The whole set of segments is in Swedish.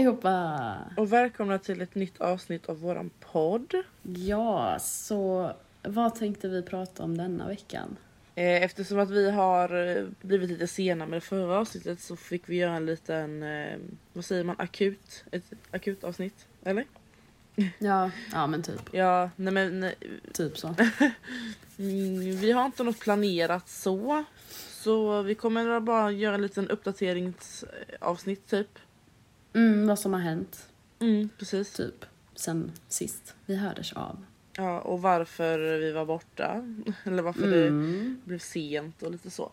allihopa! Och välkomna till ett nytt avsnitt av våran podd. Ja, så vad tänkte vi prata om denna veckan? Eh, Eftersom att vi har eh, blivit lite sena med det förra avsnittet så fick vi göra en liten, eh, vad säger man, akut, ett akut avsnitt. Eller? Ja, ja men typ. Ja, nej men nej, Typ så. mm, vi har inte något planerat så. Så vi kommer bara göra en liten uppdateringsavsnitt typ. Mm, vad som har hänt, Mm, precis. typ, sen sist vi hördes av. Ja, och varför vi var borta. Eller varför Mm, det blev sent och lite så.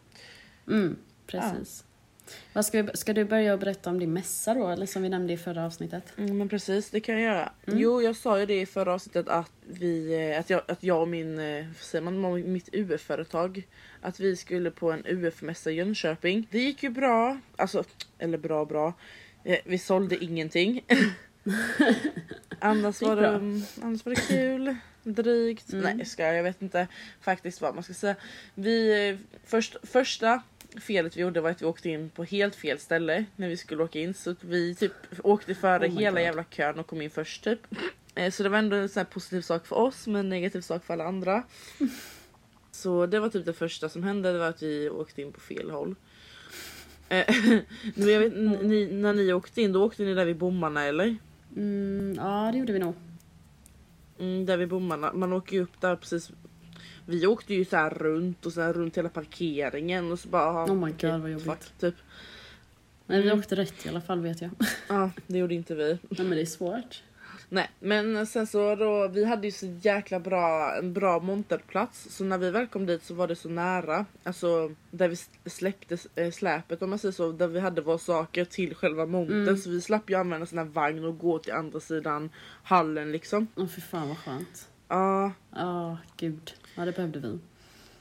mm precis. Vad ska, vi, ska du börja berätta om din mässa då, eller som vi nämnde i förra avsnittet? Mm, men precis, det kan jag göra. Mm. Jo, jag sa ju det i förra avsnittet att, vi, eh, att, jag, att jag och min, eh, säger man, mitt UF-företag, att vi skulle på en UF-mässa i Jönköping. Det gick ju bra, alltså, eller bra bra. Eh, Vi sålde ingenting. annars, var det, annars var det kul. Drygt. Mm. Nej jag skojar, jag vet inte faktiskt vad man ska säga. Vi, eh, först, första felet vi gjorde var att vi åkte in på helt fel ställe när vi skulle åka in. Så vi typ åkte före Oh hela God. jävla kön och kom in först typ. Eh, Så det var ändå en sån positiv sak för oss men en negativ sak för alla andra. Så det var typ det första som hände, det var att vi åkte in på fel håll. Eh, men jag vet, ni, när ni åkte in, då åkte ni där vid bommarna eller? Mm, ja, det gjorde vi nog. Mm, där vid bommarna. Man åker ju upp där precis. Vi åkte ju så här runt och så här runt hela parkeringen och så bara... Oh my God, vad jobbigt. fuck, typ. Men vi Mm. åkte rätt i alla fall vet jag. Ja, det gjorde inte vi. Nej men det är svårt. Nej, men sen så då, vi hade ju så jäkla bra, en bra monterplats. Så när vi väl kom dit så var det så nära. Alltså där vi släppte eh, släpet om man säger så. Där vi hade våra saker till själva montern. Mm. Så vi slapp ju använda sån här vagn och gå till andra sidan hallen liksom. Åh fy fan vad skönt. Ja. Ja, gud. Ja, det behövde vi.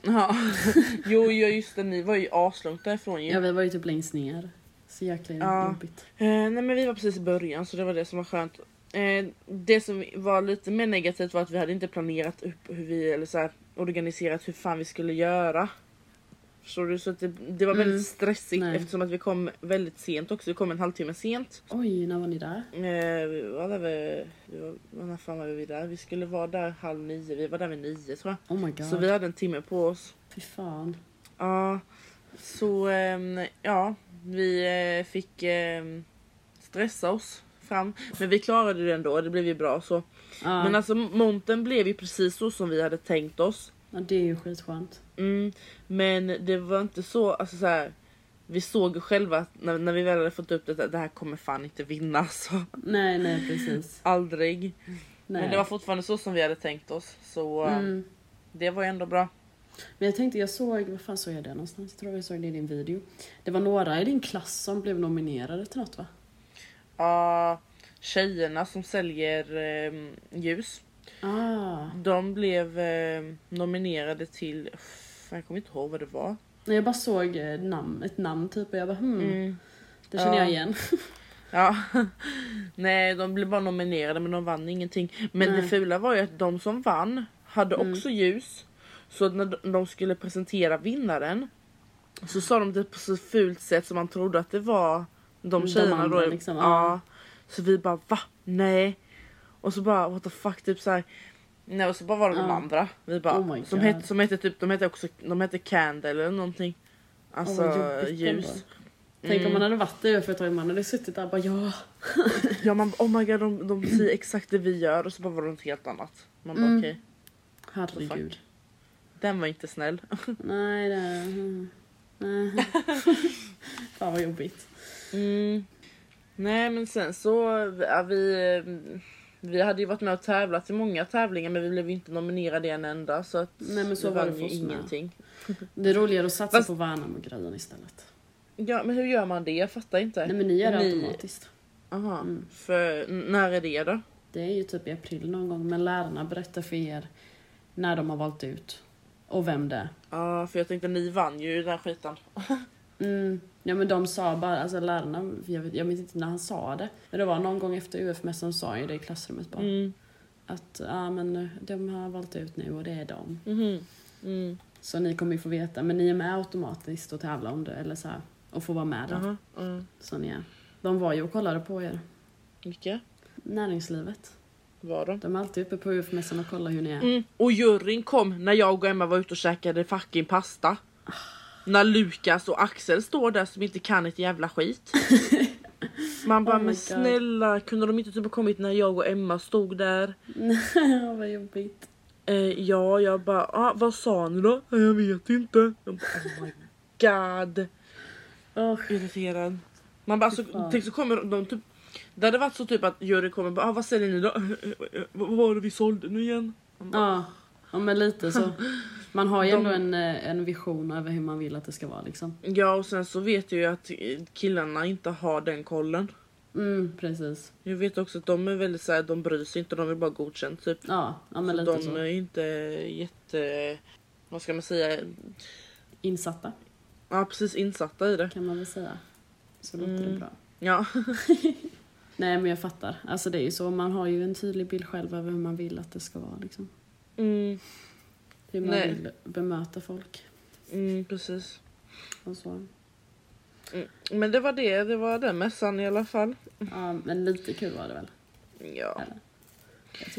Ja. jo, ja, just det. Ni var ju aslångt därifrån ju. Ja, vi var ju typ längst ner. Så jäkla Ja. jobbigt. Eh, nej men vi var precis i början så det var det som var skönt. Eh, det som var lite mer negativt var att vi hade inte planerat upp hur vi, eller så här, organiserat hur fan vi skulle göra. Förstår du? Så att det, det var Mm. väldigt stressigt Nej. eftersom att vi kom väldigt sent också. Vi kom en halvtimme sent. Oj, när var ni där? Eh, vi var där vid, vi var, när fan var vi där? Vi skulle vara där halv nio, vi var där vid nio tror jag. Oh my god. Så vi hade en timme på oss. Fy fan. Ja, så ehm, ja, vi eh, fick ehm, stressa oss fram. Men vi klarade det ändå, det blev ju bra så. Ja, Men alltså monten blev ju precis så som vi hade tänkt oss. ja, det är ju skitskönt. Mm, men det var inte så, alltså så här. Vi såg ju själva att när, när vi väl hade fått upp det, att det här kommer fan inte vinna så. Nej, nej precis. Aldrig. Nej. Men det var fortfarande så som vi hade tänkt oss. Så eh, mm. det var ju ändå bra. Men jag tänkte, jag såg, vad fan såg jag det någonstans? Jag tror jag såg det i din video. Det var några i din klass som blev nominerade till något va? Ja, tjejerna som säljer ehm, ljus. Ah. De blev eh, nominerade till, jag kommer inte ihåg vad det var. Jag bara såg eh, namn, ett namn typ och jag bara hmm, Mm. det känner Ja. jag igen. Ja. Nej, de blev bara nominerade men de vann ingenting. Men Nej. det fula var ju att de som vann hade Mm. också ljus. Så när de skulle presentera vinnaren så sa de det på så fult sätt som man trodde att det var de De tjejerna andra då. liksom, ja. Så vi bara va? Nej. Och så bara what the fuck typ så här. Nej och så bara var det de andra. Vi bara, Oh som, hette, som hette typ, de hette också, de hette Candle eller någonting. Alltså jobbigt ljus. ändå. Tänk om man hade varit där för ett tag, man hade suttit där och bara ja. Ja man oh my god de, de säger exakt det vi gör och så bara var det något helt annat. Man bara Mm. okej, Herregud. den var inte snäll. Nej, det... mm. Nej. Fan vad jobbigt. Mm. Nej men sen så, ja, vi, vi hade ju varit med och tävlat i många tävlingar men vi blev ju inte nominerade i en enda så att Nej men så vi var det vann ju oss ingenting. Det är roligare att satsa Fast- på Värnamo-grejen istället. Ja men hur gör man det? Jag fattar inte. Nej men ni gör det Ni- automatiskt. Aha. Mm. För när är det då? Det är ju typ i april någon gång, men lärarna berättar för er när de har valt ut och vem det är. Ja för jag tänkte ni vann ju den här skiten. Mm. Ja men de sa bara, alltså lärarna, jag vet, jag vet inte när han sa det, men det var någon gång efter UF-mässan sa han ju det i klassrummet bara. Mm. Att ja men eh, de har valt ut nu och det är de. Mhm. Mm. Så ni kommer ju få veta, men ni är med automatiskt och tävlar om det eller så här, och får vara med då. Mm. Så ni är. De var ju och kollade på er. Vilka Näringslivet. var de? De är alltid uppe på UF-mässan och kollar hur ni är. Mm. Och juryn kom när jag och Emma var ute och käkade fucking pasta. När Lukas och Axel står där som inte kan ett jävla skit. Man bara Oh men snälla kunde de inte typ ha kommit när jag och Emma stod där? Vad jobbigt. Eh, ja, jag bara ah, vad sa ni då? "Ja, Jag vet inte. Jag bara, oh my god. Oh, Irriterad. Man bara alltså, tänk så kommer de typ det hade varit så typ att juryn kommer bara ah, vad säljer ni då? Vad var det vi sålde nu igen? Bara, ja. ja, men lite så. Man har ju De- ändå en, eh, en vision över hur man vill att det ska vara liksom. Ja och sen så vet jag ju att killarna inte har den kollen. Mm, precis. Jag vet också att de är väldigt såhär, de bryr sig inte, de vill bara godkänt typ. Ja, ja men så lite de så. är inte jätte, vad ska man säga, Insatta ja precis insatta i det. kan man väl säga. Så låter det Mm. bra. Ja. Nej men jag fattar. Alltså det är ju så, man har ju en tydlig bild själv över hur man vill att det ska vara liksom. Mm, Hur man Nej. vill bemöta folk mm, precis. och så. Mm. Men det var det, det var den mässan i alla fall. Ja, men lite kul var det väl? Ja.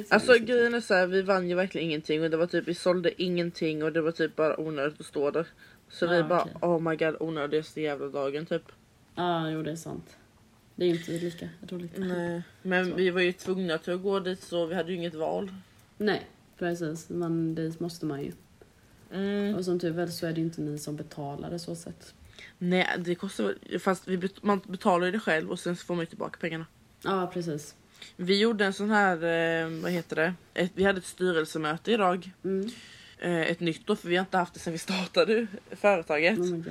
Alltså grejen är såhär, vi vann ju verkligen ingenting och det var typ, vi sålde ingenting och det var typ bara onödigt att stå där. Så Ja, vi bara, okej. oh my god, onödigaste jävla dagen typ. Ja, jo det är sant. Det är inte lika roligt. Nej. Men Så. vi var ju tvungna till att gå dit så vi hade ju inget val. Nej, precis. Men det måste man ju. Mm. Och som tur väl så är det inte ni som betalar det så sett. Nej, det kostar fast vi man betalar ju det själv och sen får man ju tillbaka pengarna. Ja, precis. Vi gjorde en sån här, eh, vad heter det? Ett, vi hade ett styrelsemöte idag. Mm. Eh, ett nytt då, för vi har inte haft det sen vi startade företaget. Oh.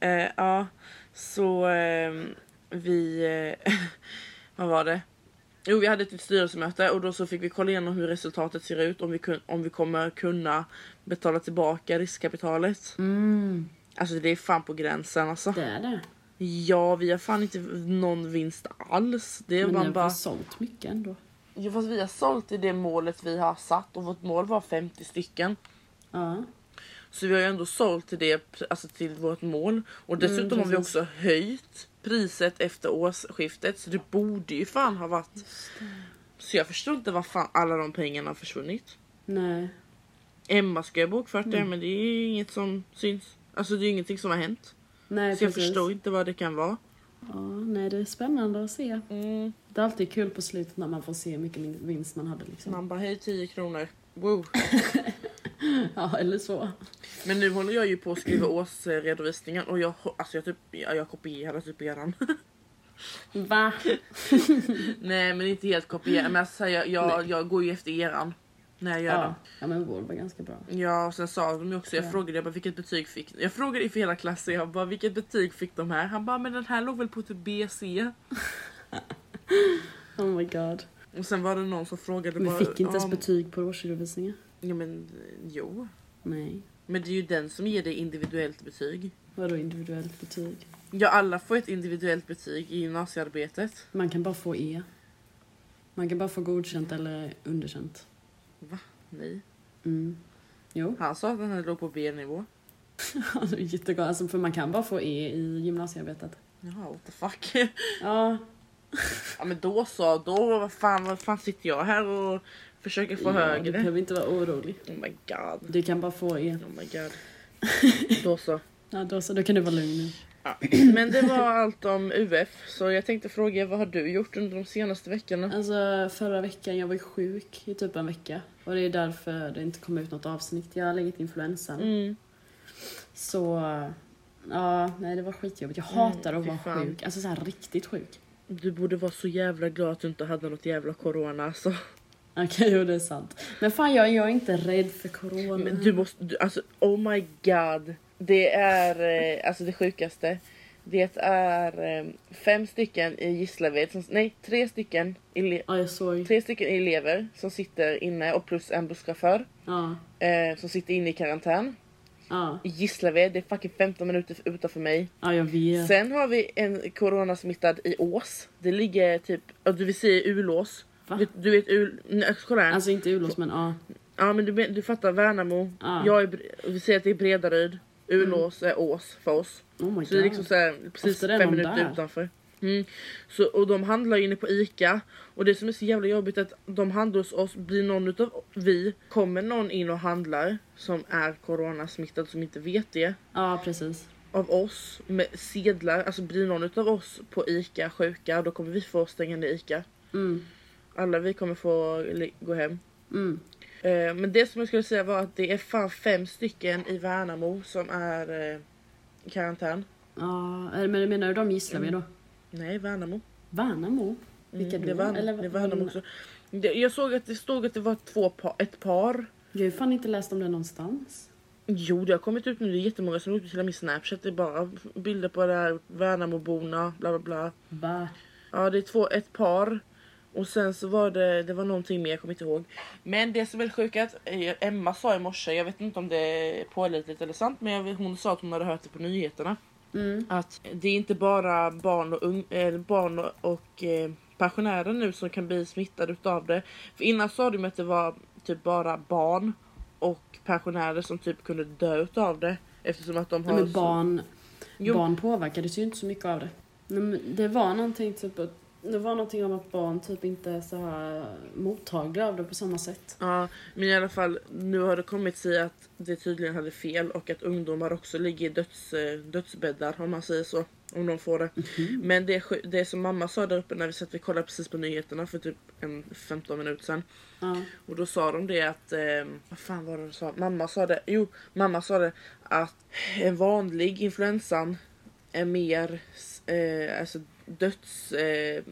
Eh, ja, så eh, vi... Eh, vad var det? Jo, vi hade ett styrelsemöte och då så fick vi kolla igenom hur resultatet ser ut. Om vi, kun, om vi kommer kunna betala tillbaka riskkapitalet. Mm, Alltså det är fan på gränsen alltså. det är det. Ja, vi har fan inte någon vinst alls. Det är Men ni har bara sålt mycket ändå? ja, fast vi har sålt i det målet vi har satt och vårt mål var 50 stycken. Ja. Så vi har ju ändå sålt till det, alltså till vårt mål. Och dessutom har vi Mm, också höjt priset efter årsskiftet. Så det borde ju fan ha varit. Så jag förstår inte var fan alla de pengarna har försvunnit. Nej. Emma ska ju ha bokfört det Mm. men det är inget som syns. Alltså det är ingenting som har hänt. Nej, Så jag precis. förstår inte vad det kan vara. Ja, nej, det är spännande att se. Mm. Det är alltid kul på slutet när man får se hur mycket vinst man hade liksom. Man bara hej 10 kronor. Wow. Ja, eller så. Men nu håller jag ju på att skriva årsredovisningen och jag, alltså jag, typ, jag, jag kopierar typ eran. Va? Nej men inte helt kopiera men alltså, jag, jag, jag går ju efter eran. När jag gör Ja. ja, men vår var ganska bra. Ja och sen sa de ju också, jag Ja. frågade jag bara, vilket betyg fick? Jag frågade inför hela klassen, jag bara vilket betyg fick de här? Han bara men den här låg väl på typ BC. Oh my god. Och sen var det någon som frågade Vi bara, fick inte ens betyg på årsredovisningen. Ja men jo. Nej. Men det är ju den som ger dig individuellt betyg. Vadå individuellt betyg? Ja alla får ett individuellt betyg i gymnasiearbetet. Man kan bara få E. Man kan bara få godkänt eller underkänt. Nej. Mm. Jo, Han sa att den här låg på B-nivå. alltså, jättegott. Alltså, för man kan bara få E i gymnasiearbetet. Jaha what the fuck. Ja, ja men då så, då vad fan, vad fan sitter jag här och försöker få ja du högre. behöver inte vara orolig. Oh my god. Du kan bara få E. Oh my god. Då så. Ja, då, så, då kan du vara lugn nu. Ja. Men det var allt om UF. Så jag tänkte fråga vad har du gjort under de senaste veckorna? Alltså förra veckan, jag var ju sjuk i typ en vecka. Och det är därför det inte kom ut något avsnitt. Jag har legat influensan. Mm. Så, ja, nej det var skitjobbigt. Jag hatar Mm, att vara fan. sjuk. Alltså så här riktigt sjuk. Du borde vara så jävla glad att du inte hade något jävla corona alltså. Okej, jo det är sant. Men fan jag, jag är inte rädd för corona. Men du måste, du, alltså oh my god. Det är eh, alltså det sjukaste. Det är eh, fem stycken i Gislaved, som, nej tre stycken, ele, såg. tre stycken elever som sitter inne och plus en busschaufför Ja, eh, som sitter inne i karantän. Ja, I Gislaved, det är fucking 15 minuter utanför mig. ja jag vet. Sen har vi en coronasmittad i Ås. Det ligger typ, du vill säga Ulås. Va? Du, du vet Ul... Nej, kolla här. Alltså inte Ulås men ja. Ja men du, du fattar Värnamo. Ja. Jag är, vi säger att det är Bredaryd. Ulås är Ås för oss. Oh Så det är liksom så här, precis fem minuter där. utanför. Mm. Så, och de handlar inne på ICA och det som är så jävla jobbigt är att de handlar hos oss, blir någon utav vi, kommer någon in och handlar som är coronasmittad som inte vet det Ja, precis. av oss med sedlar, alltså blir någon utav oss på ICA sjuka då kommer vi få stänga ner ICA. Mm. Alla vi kommer få gå hem. Mm. Eh, men det som jag skulle säga var att det är fan fem stycken i Värnamo som är eh, i karantän. Ja, eller men menar du de Gislaved då? Nej, Värnamo. Värnamo? Vilka Mm, det? Värnamo, Eller det vad- Värnamo också. Jag såg att det stod att det var två par, ett par. Jag har ju fan inte läst om det någonstans. Jo, det har kommit ut nu. Det är jättemånga som har ut hela min snapchat. Det är bara bilder på det här Värnamoborna, bla bla bla. Va? Ja, det är två, ett par. Och sen så var det, det var någonting mer, jag kommer inte ihåg. Men det som är sjukt eh, Emma sa i morse, jag vet inte om det är pålitligt eller sant, men hon sa att hon hade hört det på nyheterna. Mm. Att det är inte bara barn och, ung, eh, barn och, och eh, pensionärer nu som kan bli smittade utav det. För innan sa de att det var typ bara barn och pensionärer som typ kunde dö utav det. Eftersom att de har... Nej, men så- barn, Jo. barn påverkades ju inte så mycket av det. Men det var någonting typ att det var någonting om att barn typ inte är så här mottagliga av det på samma sätt. Ja, men i alla fall nu har det kommit sig att det tydligen hade fel och att ungdomar också ligger i döds, eh, dödsbäddar om man säger så. Om de får det. Men det, det som mamma sa där uppe när vi satt vi kollade precis på nyheterna för typ en 15 minuter sedan. Ja. Och då sa de det att, eh, vad fan var det de sa? Mamma sa det, jo mamma sa det att en vanlig influensan är mer eh, alltså döds eh,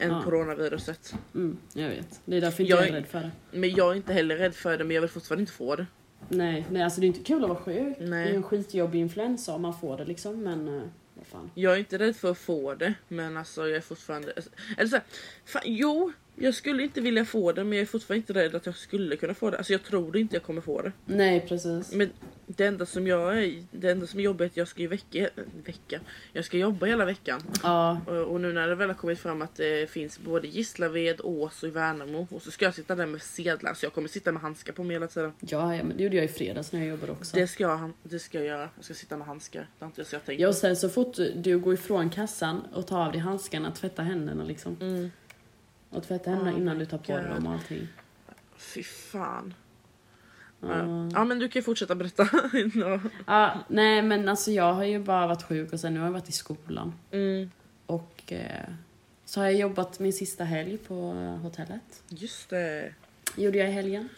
än Ja. coronaviruset. Mm, jag vet. Det är därför inte Jag jag är rädd för det. Men jag är inte heller rädd för det men jag vill fortfarande inte få det. Nej, nej alltså det är inte kul att vara sjuk. Nej. Det är en skitjobbig influensa om man får det liksom, men eh, vad fan. Jag är inte rädd för att få det men alltså jag är fortfarande... Eller så här, fan, jo, jag skulle inte vilja få det men jag är fortfarande inte rädd att jag skulle kunna få det. Alltså jag tror inte jag kommer få det. Nej, precis. Men det enda som jag är, det enda som är jobbigt är att jag ska ju vecka, vecka. Jag ska jobba hela veckan. Ja, Och, och nu när det väl har kommit fram att det finns både Gislaved, Ås och i Värnamo. Och så ska jag sitta där med sedlar så jag kommer sitta med handskar på mig hela tiden. ja, ja men det gjorde jag i fredags när jag jobbade också. Det ska jag, det ska jag göra. Jag ska sitta med handskar. Det har inte jag tänkt Ja, och sen så fort du går ifrån kassan och tar av dig handskarna, tvätta händerna liksom. Mm. Och tvätta händerna Oh innan du tar på God. dig dem och allting. Fy fan. Ja. Ja. men du kan ju fortsätta berätta. Ja. Ja, nej men alltså jag har ju bara varit sjuk och sen nu har jag varit i skolan. mm. Och eh, så har jag jobbat min sista helg på hotellet. Just det. gjorde jag i helgen.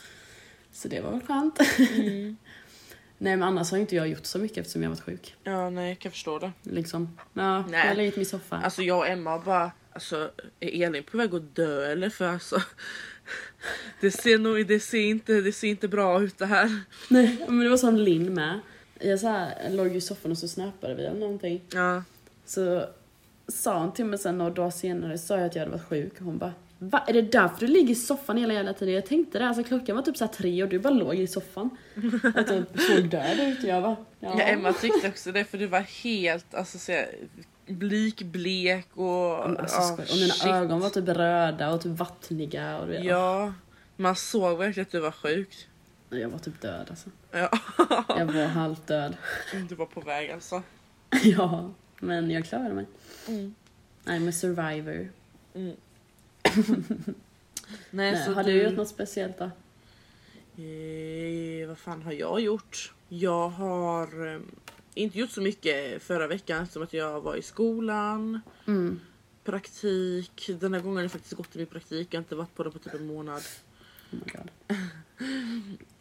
Så det var väl skönt. Mm. nej men annars har inte jag gjort så mycket eftersom jag varit sjuk. Ja nej jag kan förstå det. Liksom. Ja, Nej. jag har legat i min soffa. Alltså jag och Emma bara, alltså är Elin på väg att dö eller? För alltså det ser nog, det ser inte, det ser inte bra ut det här. Nej, men det var som Linn med. Jag så här, låg i soffan och så snappade vi eller någonting. Ja. Så sa hon till mig sen några dagar senare sa jag att jag hade varit sjuk och hon bara Va? Är det därför du ligger i soffan hela jävla tiden? Jag tänkte det, alltså klockan var typ så här tre och du bara låg i soffan. Och typ såg död ut. Jag bara, ja. ja Emma tyckte också det för du var helt alltså så här, likblek och... Men Alltså, skoj. och mina shit. ögon var typ röda och typ vattniga. Och du vet, Ja, man såg verkligen att du var sjuk. Jag var typ död alltså. Ja. Jag var halvt död. Du var på väg alltså. ja, men jag klarade mig. Mm. I'm a survivor. Mm. Nej, Nej, så har du gjort något speciellt då? Eh, vad fan har jag gjort? Jag har eh, inte gjort så mycket förra veckan som att jag var i skolan, Mm. praktik. Den här gången har jag faktiskt gått till min praktik. Jag har inte varit på det på typ en månad. Oh.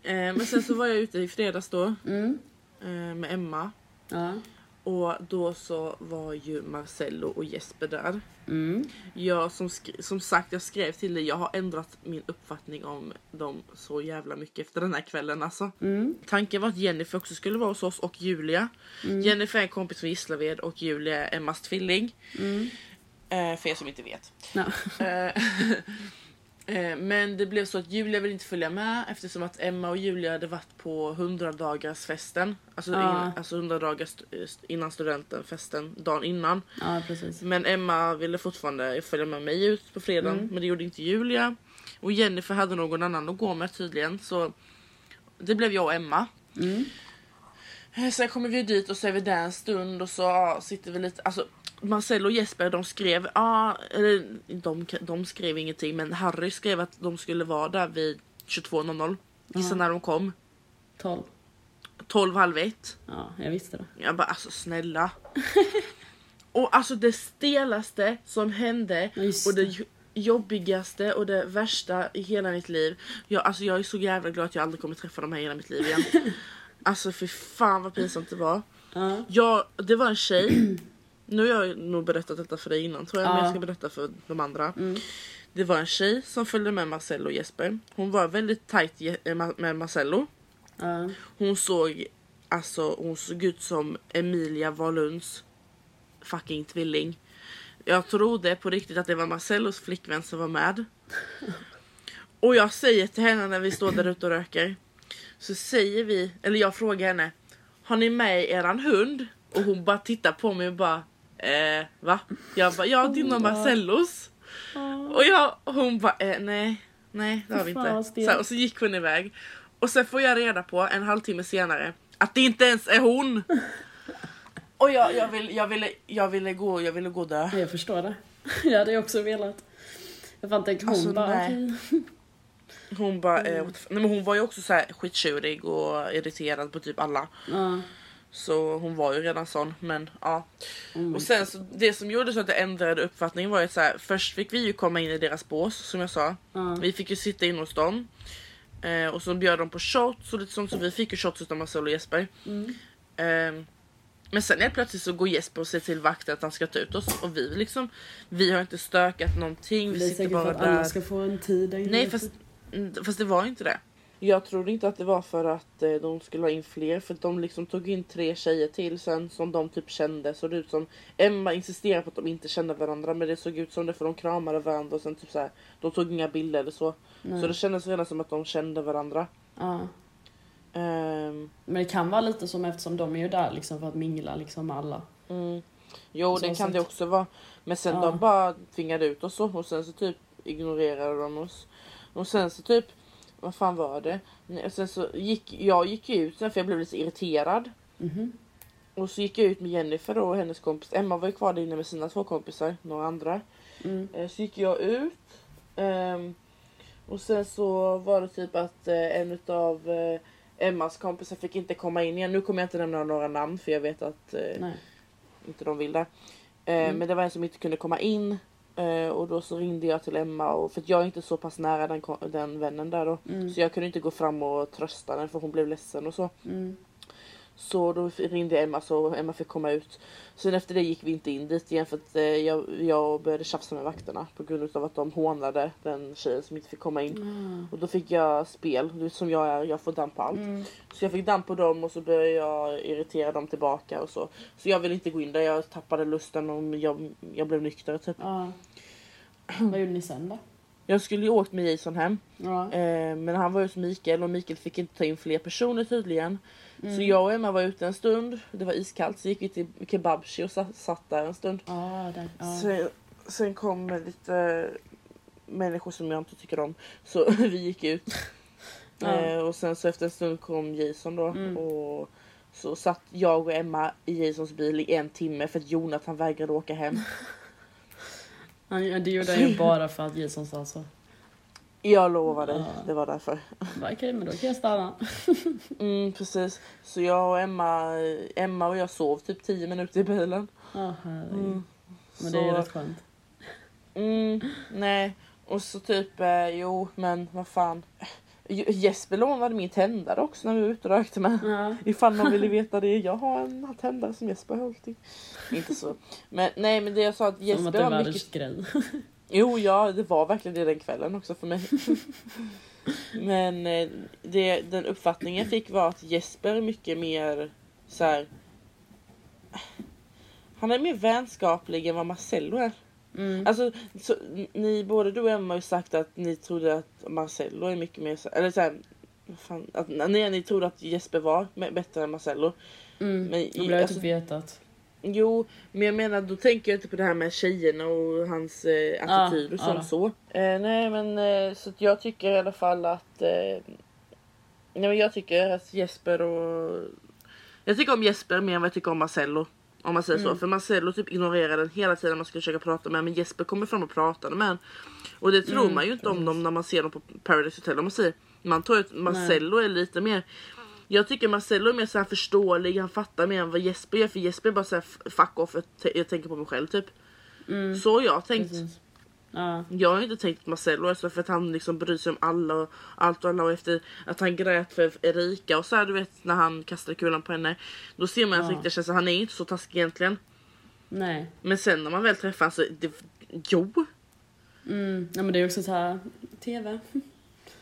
Eh, men sen så var jag ute i fredags då Mm. eh, med Emma. Ja. Och då så var ju Marcello och Jesper där. Mm. Jag som, som sagt, jag skrev till dig, jag har ändrat min uppfattning om dem så jävla mycket efter den här kvällen alltså. Mm. Tanken var att Jennifer också skulle vara hos oss och Julia. Mm. Jennifer är en kompis från Gislaved och Julia är Emmas tvilling. Mm. Eh, för er som inte vet. Ja. Eh, eh, Men det blev så att Julia ville inte följa med eftersom att Emma och Julia hade varit på 100 dagars festen. Alltså, Ja. in, alltså 100 dagar st- innan studenten, festen, dagen innan. ja. Men Emma ville fortfarande följa med mig ut på fredagen Mm. men det gjorde inte Julia. Och Jennifer hade någon annan att gå med tydligen så det blev jag och Emma. Mm. Eh, Sen kommer vi dit och så är vi där en stund och så ja, sitter vi lite, alltså Marcel och Jesper de skrev, ah, eller de, de skrev ingenting men Harry skrev att de skulle vara där vid 22.00. Gissa när de kom? 12. 12 halv ett. Ja, jag visste det. Jag bara alltså snälla. och alltså det stelaste som hände Ja, och det det. jo- jobbigaste och det värsta i hela mitt liv. Jag, alltså jag är så jävla glad att jag aldrig kommer träffa de här i hela mitt liv igen. alltså för fan vad pinsamt det var. Ja. Ja, det var en tjej. Nu har jag nog berättat detta för dig innan tror jag, men Ja. jag ska berätta för de andra. Mm. Det var en tjej som följde med Marcello och Jesper. Hon var väldigt tajt eh, med Marcello. Ja. Hon såg, alltså, hon såg ut som Emilia Wahlunds fucking tvilling. Jag trodde på riktigt att det var Marcellos flickvän som var med. Och jag säger till henne när vi står där ute och röker. Så säger vi, eller jag frågar henne. Har ni med eran hund? Och hon bara tittar på mig och bara eh, va? Jag bara ja din och Marcellos. Och jag, hon bara eh, nej, nej det har vi inte. Så, här, och så gick hon iväg. Och sen får jag reda på en halvtimme senare att det inte ens är hon. Och jag, jag, vill, jag, ville, jag, ville gå, jag ville gå och dö. Jag förstår det. Jag hade också velat. Jag fan tänkte hon Alltså, bara okej. Hon bara, eh, the f- nej, men hon var ju också så här skittjurig och irriterad på typ alla. Ja. Så hon var ju redan sån men ja. Mm. Och sen så det som gjorde så att jag ändrade uppfattning var ju så här, först fick vi ju komma in i deras bås som jag sa. Ja. Vi fick ju sitta in hos dem. Eh, och så bjöd de på shots och lite sånt så vi fick ju shots utav Marcel och Jesper. Mm. Eh, men sen helt plötsligt så går Jesper och säger till vakten att han ska ta ut oss och vi liksom Vi har inte stökat någonting, vi är sitter bara att alla där. ska få en tid där. Nej fast, mm, fast det var inte det. Jag trodde inte att det var för att eh, de skulle ha in fler för de liksom tog in tre tjejer till sen som de typ kände. Såg det ut som Emma insisterade på att de inte kände varandra men det såg ut som det för de kramade varandra och sen typ så här, de tog inga bilder eller så. Nej. Så det kändes redan som att de kände varandra. Ja. Ehm, Men det kan vara lite som eftersom de är ju där liksom för att mingla liksom med alla. mm. Jo det kan sätt. det också vara. Men sen Ja. de bara tvingade ut oss så och sen så typ ignorerade de oss. Och sen så typ, vad fan var det? Och Sen så gick, jag gick ut sen för jag blev lite irriterad. Mhm. Och så gick jag ut med Jennifer och hennes kompis. Emma var ju kvar där inne med sina två kompisar, några andra. Mm. Eh, Så gick jag ut. ehm, och sen så var det typ att eh, en utav eh, Emmas kompisar fick inte komma in igen. Nu kommer jag inte nämna några namn för jag vet att eh, inte de vill det. Mm. Men det var en som inte kunde komma in. Eh, och då så ringde jag till Emma och för att jag är inte så pass nära den, den vännen där då. Mm. Så jag kunde inte gå fram och trösta den för hon blev ledsen och så. Mm. Så då ringde Emma så Emma fick komma ut. Sen efter det gick vi inte in dit igen för att eh, jag, jag började tjafsa med vakterna på grund av att de hånade den tjejen som inte fick komma in. Ah. Och då fick jag spel, du som jag är, jag får damp på allt. Mm. Så jag fick damp på dem och så började jag irritera dem tillbaka och så. Så jag vill inte gå in där, jag tappade lusten och jag, jag blev nykter typ. Ja. Vad gjorde ni sen då? Jag skulle ju åkt med Jason hem. Ja. Eh, men han var hos Mikael och Mikael fick inte ta in fler personer tydligen. Mm. Så jag och Emma var ute en stund. Det var iskallt så gick vi till Kebabchi och satt, satt där en stund. Ja, där. Ja. Sen, sen kom lite människor som jag inte tycker om. Så vi gick ut. Eh, och sen så efter en stund kom Jason då. Mm. Och så satt jag och Emma i Jasons bil i en timme för att Jonathan vägrade åka hem. Han, det gjorde han ju bara för att Jason sa så. Jag lovar dig, Ja. det var därför. Okej, men då kan jag stanna. Mm, precis. Så jag och Emma, Emma och jag sov typ 10 minuter i bilen. Herregud. Mm. Men det är ju rätt skönt. Mm, nej. Och så typ, eh, jo men vad fan. Jesper lånade min tändare också när vi var ute och rökte med. Ja. Ifall man ville veta det. Jag har en tändare som Jesper har hållit i. Inte så. Men nej men det jag sa att Som att Jesper det var mycket... grej. Jo ja det var verkligen det den kvällen också för mig. men eh, det, den uppfattningen jag fick var att Jesper är mycket mer så här. Han är mer vänskaplig än vad Marcello är. Mm. Alltså, så, ni, både du och Emma har ju sagt att ni trodde att Marcello är mycket mer så, eller såhär, fan, att nej, ni trodde att Jesper var bättre än Marcello. Mm. Men i- blev alltså- typ vetat. Jo, men jag menar då tänker jag inte på det här med tjejerna och hans eh, attityd och ja sånt då. så. Eh, nej men eh, så att jag tycker i alla fall att eh, Nej men jag tycker att Jesper och Jag tycker om Jesper mer än vad jag tycker om Marcello. Om man säger så. Mm. För Marcello typ ignorerar den hela tiden man ska försöka prata med men Jesper kommer fram och pratar med en. Och det tror Mm, man ju inte om dem när man ser dem på Paradise Hotel. Om man säger. Man tror att Marcello är lite mer jag tycker Marcello är mer så här förståelig, han fattar mer än vad Jesper gör för Jesper är bara såhär fuck off, jag, tänker på mig själv typ. Mm, Så jag tänkt. precis. Ja. Jag har inte tänkt på Marcello alltså för att han liksom bryr sig om alla och allt och alla och efter att han grät för Erika och så här, du vet när han kastade kulan på henne. Då ser man att Ja. riktigt känns att han är inte så taskig egentligen. Nej. Men sen när man väl träffar honom så, det, jo. Mm. Ja men det är också så här TV.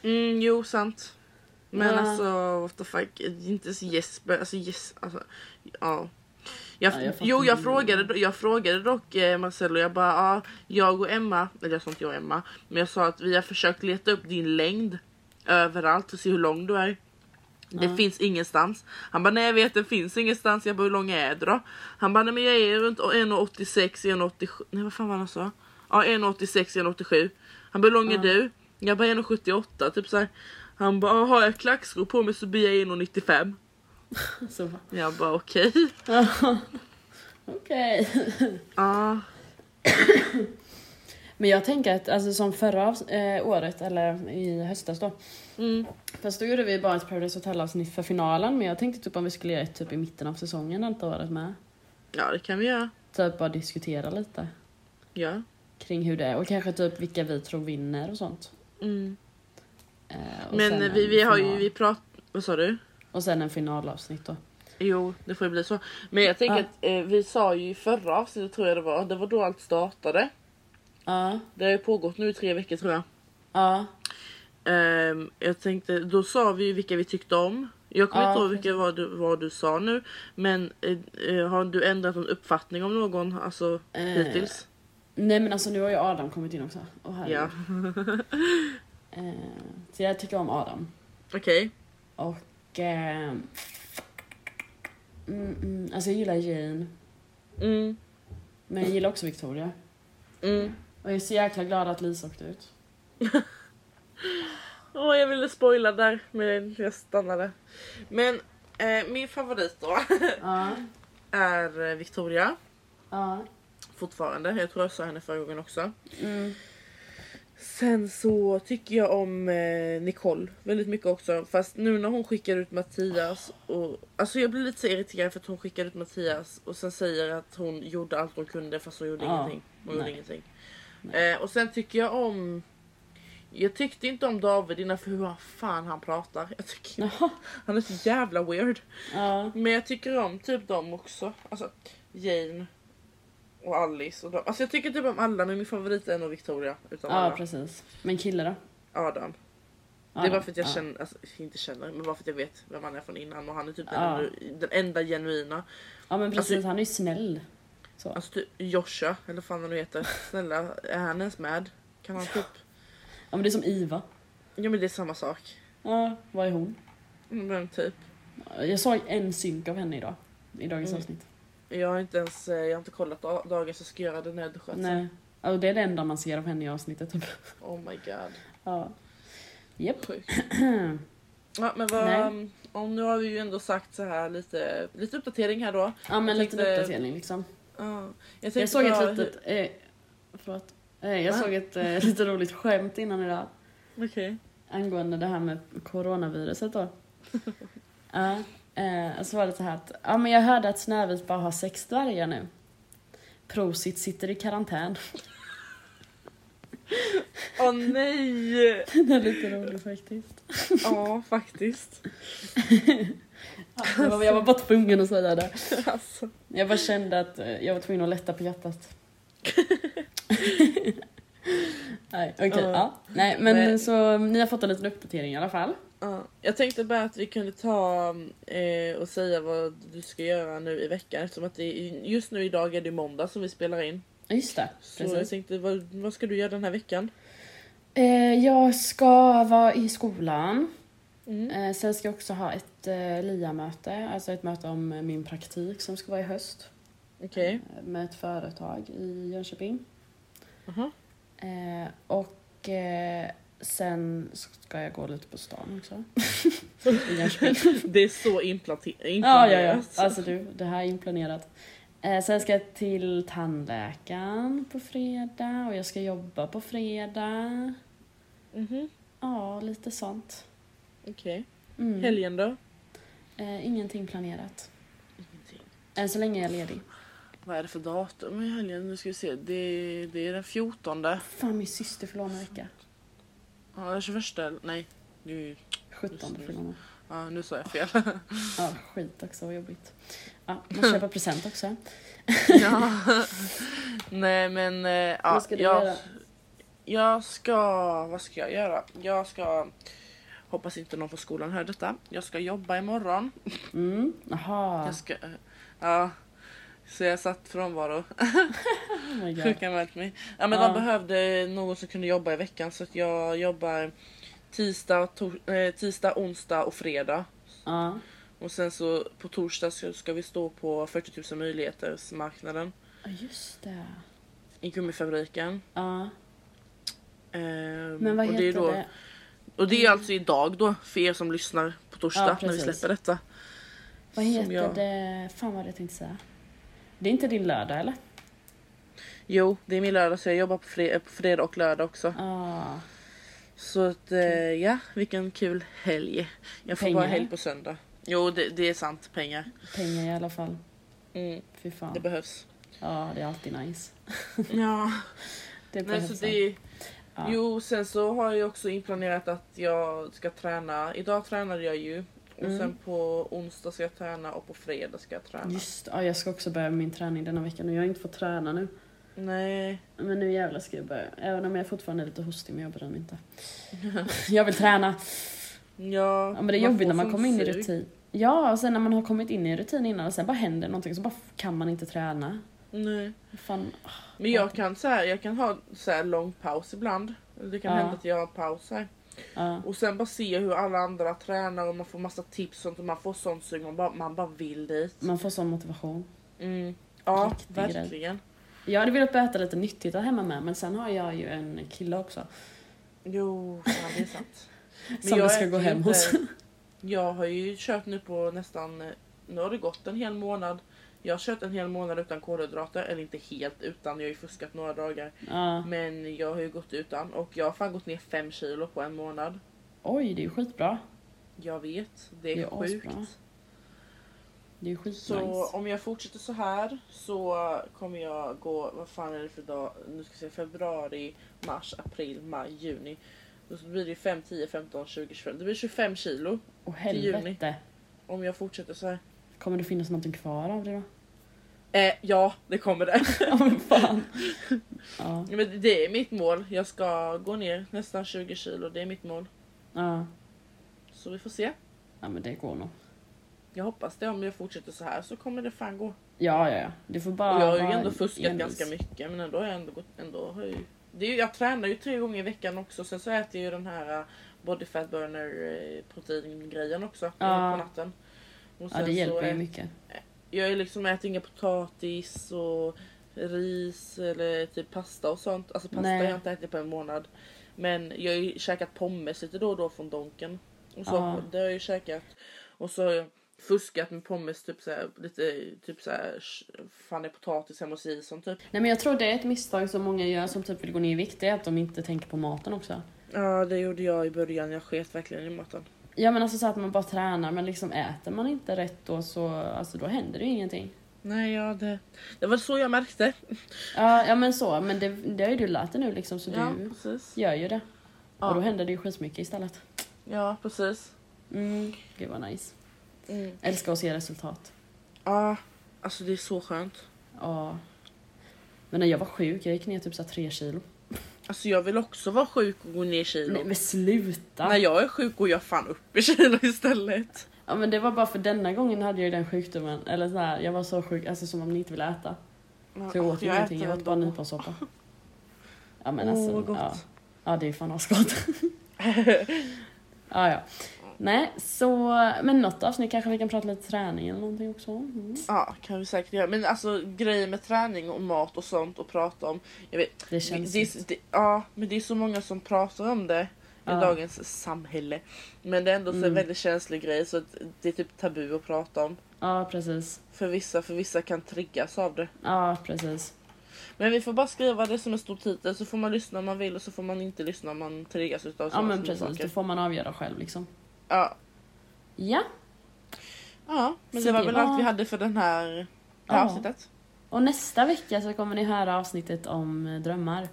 Mm, jo sant. Men Ja. alltså what the fuck, inte så Jesper, alltså yes, alltså ja. Jag, Ja, jag jo jag frågade, jag frågade dock eh, Marcello, jag bara ja, jag och Emma, eller jag sa inte jag och Emma, men jag sa att vi har försökt leta upp din längd överallt och se hur lång du är. Det Ja. finns ingenstans. Han bara nej jag vet det finns ingenstans. Jag bara hur lång är du då? Han bara nej men jag är runt 1,86, 1,87. Nej vad fan var han sa? Ja 1,86, 1,87. Han bara hur lång är Ja. du? Jag bara 1,78 typ såhär. Han bara har jag klackskor på mig så blir jag 1,95. Så. Jag bara okej. Okej. Ja. Men jag tänker att alltså, som förra eh, året, eller i höstas då. Mm. Fast då gjorde vi bara ett Paradise Hotel avsnitt för finalen. Men jag tänkte typ om vi skulle göra ett typ i mitten av säsongen detta året med. ja det kan vi göra. Typ bara diskutera lite Ja. kring hur det är. Och kanske typ vilka vi tror vinner och sånt. Mm. Eh, och Men sen vi, vi har ju, vi prat... Vad sa du? Och sen en finalavsnitt då. Jo, det får ju bli så. Men jag tänker Ja. att eh, vi sa ju i förra avsnittet tror jag det var, det var då allt startade. Ja. Det har ju pågått nu i tre veckor tror jag. Ja. Ehm, jag tänkte, då sa vi ju vilka vi tyckte om. Jag kommer Ja, inte ihåg vilka vad du, vad du sa nu. Men eh, eh, har du ändrat någon uppfattning om någon alltså, Eh, hittills? Nej men alltså nu har ju Adam kommit in också. Herregud. Ja. Eh, så jag tycker om Adam. Okej. Och... Eh, mm, mm, alltså jag gillar Jane. Mm. Men jag gillar också Victoria. Mm. Och jag är så jäkla glad att Lisa åkte ut. Åh, jag ville spoila där men jag stannade. Men eh, min favorit då är Victoria. Ja. Fortfarande. Jag tror jag sa henne förra gången också. Mm. Sen så tycker jag om eh, Nicole väldigt mycket också. Fast nu när hon skickar ut Mattias och alltså jag blir lite så irriterad för att hon skickar ut Mattias och sen säger att hon gjorde allt hon kunde fast hon gjorde Ja, ingenting. Hon gjorde ingenting. Eh, och sen tycker jag om jag tyckte inte om David innan för hur fan han pratar. Jag tycker han är så jävla weird. Ja. Men jag tycker om typ dem också. Alltså Jane och Alice och dem. Alltså jag tycker typ om alla men min favorit är nog Victoria. Utan ja, alla. precis. Men kille då? Adam. Det är bara för att jag ja. känner, alltså inte känner, men bara för att jag vet vem han är från innan och han är typ den, den enda genuina. Ja men precis, Alltså- han är ju snäll. Så. Alltså typ Joshua, eller vad fan han nu heter. Snälla, är han ens med? Kan han typ... Ja men det är som Iva. Ja men det är samma sak. Ja, vad är hon? Mm, Men typ. Jag såg en synk av henne idag. I dagens Mm. avsnitt. Jag har inte ens, eh, jag har inte kollat da- dagens så ska jag göra det när jag. Nej. Ja, det är det enda man ser av henne i avsnittet. Typ. Oh my god. Ja. Japp. Sjukt. Ja men vad, Nej. om nu har vi ju ändå sagt så här lite, lite uppdatering här då. Ja men Jag lite tänkte- uppdatering liksom. Ja, jag, Jag såg bara- ett litet... Eh, förlåt. Eh, jag Va? såg ett eh, lite roligt skämt innan idag. Okej. Angående det här med coronaviruset då. Ja. Eh, så var det så här att, ja men jag hörde att Snövit bara har sex dvärgar nu. Prosit sitter i karantän. Åh nej! Den är lite rolig faktiskt. Ja faktiskt. Jag var, jag var bara tvungen att säga det. Alltså. Jag bara kände att eh, jag var tvungen att lätta på hjärtat. Nej, okej. Ja. ja. Nej, men Nej. så ni har fått en liten uppdatering i alla fall. Ja, jag tänkte bara att vi kunde ta eh, och säga vad du ska göra nu i veckan eftersom att det är, just nu idag är det måndag som vi spelar in. Just det, Så jag precis. tänkte, vad, vad ska du göra den här veckan? Eh, jag ska vara i skolan. Mm. Eh, sen ska jag också ha ett LIA-möte, alltså ett möte om min praktik som ska vara i höst. Okej. Eh, med ett företag i Jönköping. Aha. Eh, och sen ska jag gå lite på stan också. Det är så implante- Ja, ja, ja. inplanerat. Alltså du, det här är inplanerat. Eh, sen ska jag till tandläkaren på fredag och jag ska jobba på fredag. Mhm, Ja, lite sånt. okej. Mm. Helgen då? Eh, ingenting planerat. Ingenting. Än så länge är jag ledig. Vad är det för datum i helgen? Nu ska vi se. Det, det är den 14. Fan, min syster om en vecka. Ja, den 21. Nej. Ju- 17 nu. fyller år. Ja, nu sa jag fel. Ja, skit också, vad jobbigt. Ja, måste köpa present också. ja. Nej men eh, ja, Vad ska du jag, göra? jag ska, vad ska jag göra? Jag ska, hoppas inte någon på skolan hör detta. Jag ska jobba imorgon. Mm, jaha. Jag ska, eh, ja. Så jag satt frånvaro. Oh God. Sjukanmält mig. Ja men Ja. de behövde någon som kunde jobba i veckan så jag jobbar tisdag, eh, tisdag, onsdag och fredag. Ja, Och sen så på torsdag ska, ska vi stå på 40 000 möjligheters marknaden Ja, just det. i gummifabriken. Ja, Ehm, men vad heter det då, det? Och det är alltså idag då för er som lyssnar på torsdag Ja, när vi släpper detta. Vad heter jag- det? Fan vad det jag tänkte säga. Det är inte din lördag eller? Jo, det är min lördag så jag jobbar på, fre- på fredag och lördag också. Ja. Så att eh, ja, vilken kul helg. Jag får Pengar? bara helg på söndag. Jo, det, det är sant. Pengar. Pengar i alla fall. Mm, Fy fan. det behövs. Ja, det är alltid nice. Ja, Det nej, behövs. så det, Ja. Jo, sen så har jag också inplanerat att jag ska träna. Idag tränade jag ju. Och Mm. sen på onsdag ska jag träna och på fredag ska jag träna. Just ja, jag ska också börja med min träning denna veckan och jag har inte fått träna nu. Nej. Men nu jävlar ska jag börja. Även om jag fortfarande är lite hostig men jag bryr mig inte. jag vill träna. Ja, Ja, men det är jobbigt när man sån kommer in i rutin. Ja, och sen när man har kommit in i rutin innan och sen bara händer någonting så bara kan man inte träna. Nej. Fan. Men jag kan, så här, jag kan ha så här lång paus ibland. Det kan Ja. hända att jag har en paus här. Ja. Och sen bara se hur alla andra tränar och man får massa tips och man får sånt sug. Man bara, man bara vill dit. Man får sån motivation. Mm. Ja, Riktig grej. Jag hade velat äta lite nyttigt där hemma med men sen har jag ju en kille också. Jo, ja, det är sant. Men Som jag ska gå hem inte- hos. Jag har ju kört nu på nästan, nu har det gått en hel månad. Jag har kört en hel månad utan kolhydrater, eller inte helt utan, jag har ju fuskat några dagar. Ja. Men jag har ju gått utan och jag har fan gått ner 5 kilo på en månad. Oj, det är ju skitbra. Jag vet, det är, Det är sjukt. asbra. Det är skitnice. Så om jag fortsätter så här så kommer jag gå, vad fan är det för dag? Nu ska vi se, februari, mars, april, maj, juni. Då blir det 5, 10, 15, 20, 25. Det blir 25 kilo Åh till juni. helvete. om jag fortsätter så här. Kommer det finnas någonting kvar av det då? Eh, ja, det kommer det. Ja men fan. Ja. Men det är mitt mål. Jag ska gå ner nästan 20 kilo. Det är mitt mål. Ja. Så vi får se. ja men det går nog. Jag hoppas det. Om jag fortsätter så här så kommer det fan gå. Ja ja ja. Du får bara Och jag har ju ändå fuskat envis. ganska mycket men ändå har jag ändå gått, ändå har jag det är ju, Jag tränar ju tre gånger i veckan också sen så äter jag ju den här uh, body fat burner uh, protein grejen också Ja. på natten. Och Ja det hjälper ju ät- mycket. Jag är liksom äter inga potatis och ris eller typ pasta och sånt. Alltså pasta Nej. har jag inte ätit på en månad. Men jag har ju käkat pommes lite då och då från Donken. Och så, Ja. Det har jag ju käkat. Och så fuskat med pommes typ såhär, lite typ såhär, fan är potatis hemma hos Ison typ. Nej men jag tror det är ett misstag som många gör som typ vill gå ner i vikt. Det är att de inte tänker på maten också. Ja det gjorde jag i början, jag sket verkligen i maten. Ja men alltså så att man bara tränar men liksom äter man inte rätt då så alltså då händer det ju ingenting. Nej ja det, det var så jag märkte. Ja, ja men så, men det, det har ju du lärt dig nu liksom så Ja du precis. gör ju det. Ja. Och då händer det ju skitmycket istället. Ja precis. Mm, gud vad nice. Mm. Älskar att se resultat. Ja, alltså det är så skönt. Ja. Men när jag var sjuk, jag gick ner typ så här tre kilo. Alltså jag vill också vara sjuk och gå ner kilo. Nej men sluta! När jag är sjuk går jag fan upp i kilo istället. Ja men det var bara för denna gången hade jag ju den sjukdomen, eller så här, jag var så sjuk, alltså som om ni inte vill äta. Så jag åt ju ingenting, jag åt bara nyponsoppa. Ja men alltså, vad gott. ja. ja det är fan asgott. ja ja. Nej, så, men något avsnitt kanske vi kan prata lite träning eller någonting också. Mm. Ja, kan vi säkert göra. Men alltså grejer med träning och mat och sånt och prata om. Jag vet, Det känns det, är, det, ja, men det är så många som pratar om det i Ja. dagens samhälle. Men det är ändå så en Mm. väldigt känslig grej så att det är typ tabu att prata om. Ja, precis. För vissa, för vissa kan triggas av det. Ja, precis. Men vi får bara skriva det som en stor titel så får man lyssna om man vill och så får man inte lyssna om man triggas utav Ja, sådana men små precis. saker. Då får man avgöra själv liksom. Ja. Ja, ja, men Så det var det väl var- allt vi hade för den här, det här Ja. avsnittet. och nästa vecka så kommer ni höra avsnittet om eh, drömmar.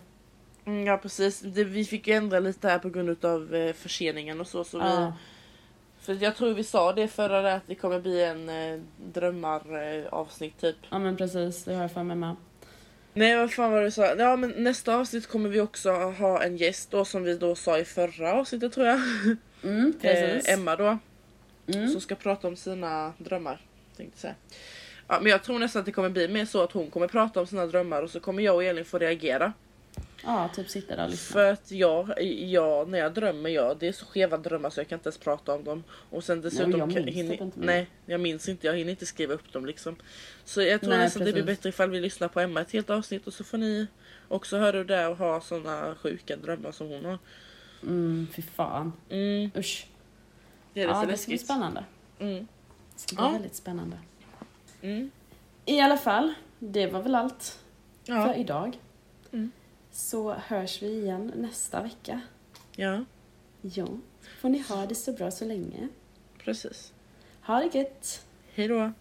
Mm, ja precis, det, vi fick ju ändra lite här på grund av eh, förseningen och så. så vi, Ja, för jag tror vi sa det förra att det kommer bli en eh, drömmar eh, avsnitt typ. ja, men precis. Det har jag för mig med. Nej vad fan var det du sa? Ja men nästa avsnitt kommer vi också ha en gäst då som vi då sa i förra avsnittet tror jag. Mm, precis. Eh, Emma då. Mm. Som ska prata om sina drömmar. Tänkte jag säga. Ja, men jag tror nästan att det kommer bli mer så att hon kommer prata om sina drömmar och så kommer jag och Elin få reagera. Ja, typ sitta där och lyssna. För att jag, jag, när jag drömmer, jag, det är så skeva drömmar så jag kan inte ens prata om dem. Och sen dessutom... Nej, jag kan- minns hinner, typ inte. Nej, jag minns inte. Jag hinner inte skriva upp dem liksom. Så jag tror Nej, nästan det blir bättre ifall vi lyssnar på Emma ett helt avsnitt och så får ni också höra hur det är och ha såna sjuka drömmar som hon har. Mm, fy fan. Mm, Usch. det är lite Ja, det ska bli spännande. Mm, Det ska bli Ja. väldigt spännande. mm, I alla fall, det var väl allt för ja, idag. Mm. Så hörs vi igen nästa vecka. ja, Ja, får ni ha det så bra så länge. precis. Ha det gött! Hej då.